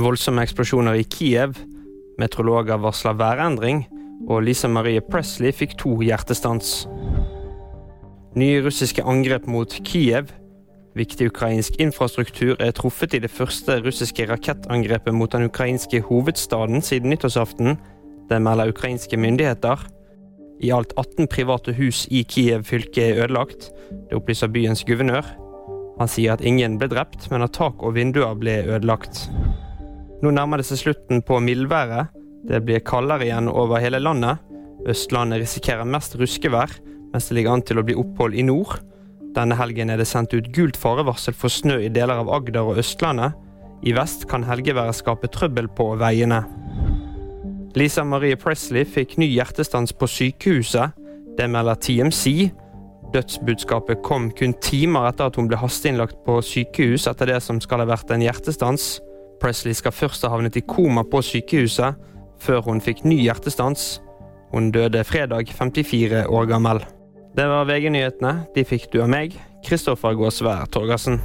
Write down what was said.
Voldsomme eksplosjoner i Kiev, meteorologer varsler værendring, og Lisa Marie Presley fikk to hjertestans. Nye russiske angrep mot Kiev. Viktig ukrainsk infrastruktur er truffet i det første russiske rakettangrepet mot den ukrainske hovedstaden siden nyttårsaften. Det melder ukrainske myndigheter. I alt 18 private hus i Kiev fylke er ødelagt. Det opplyser byens guvernør. Han sier at ingen ble drept, men at tak og vinduer ble ødelagt. Nå nærmer det seg slutten på mildværet. Det blir kaldere igjen over hele landet. Østlandet risikerer mest ruskevær, mens det ligger an til å bli opphold i nord. Denne helgen er det sendt ut gult farevarsel for snø i deler av Agder og Østlandet. I vest kan helgeværet skape trøbbel på veiene. Lisa Marie Presley fikk ny hjertestans på sykehuset. Det melder TMC. Dødsbudskapet kom kun timer etter at hun ble hasteinnlagt på sykehus etter det som skal ha vært en hjertestans. Presley skal først ha havnet i koma på sykehuset, før hun fikk ny hjertestans. Hun døde fredag, 54 år gammel. Det var VG-nyhetene. De fikk du av meg, Kristoffer Gåsvær Torgersen.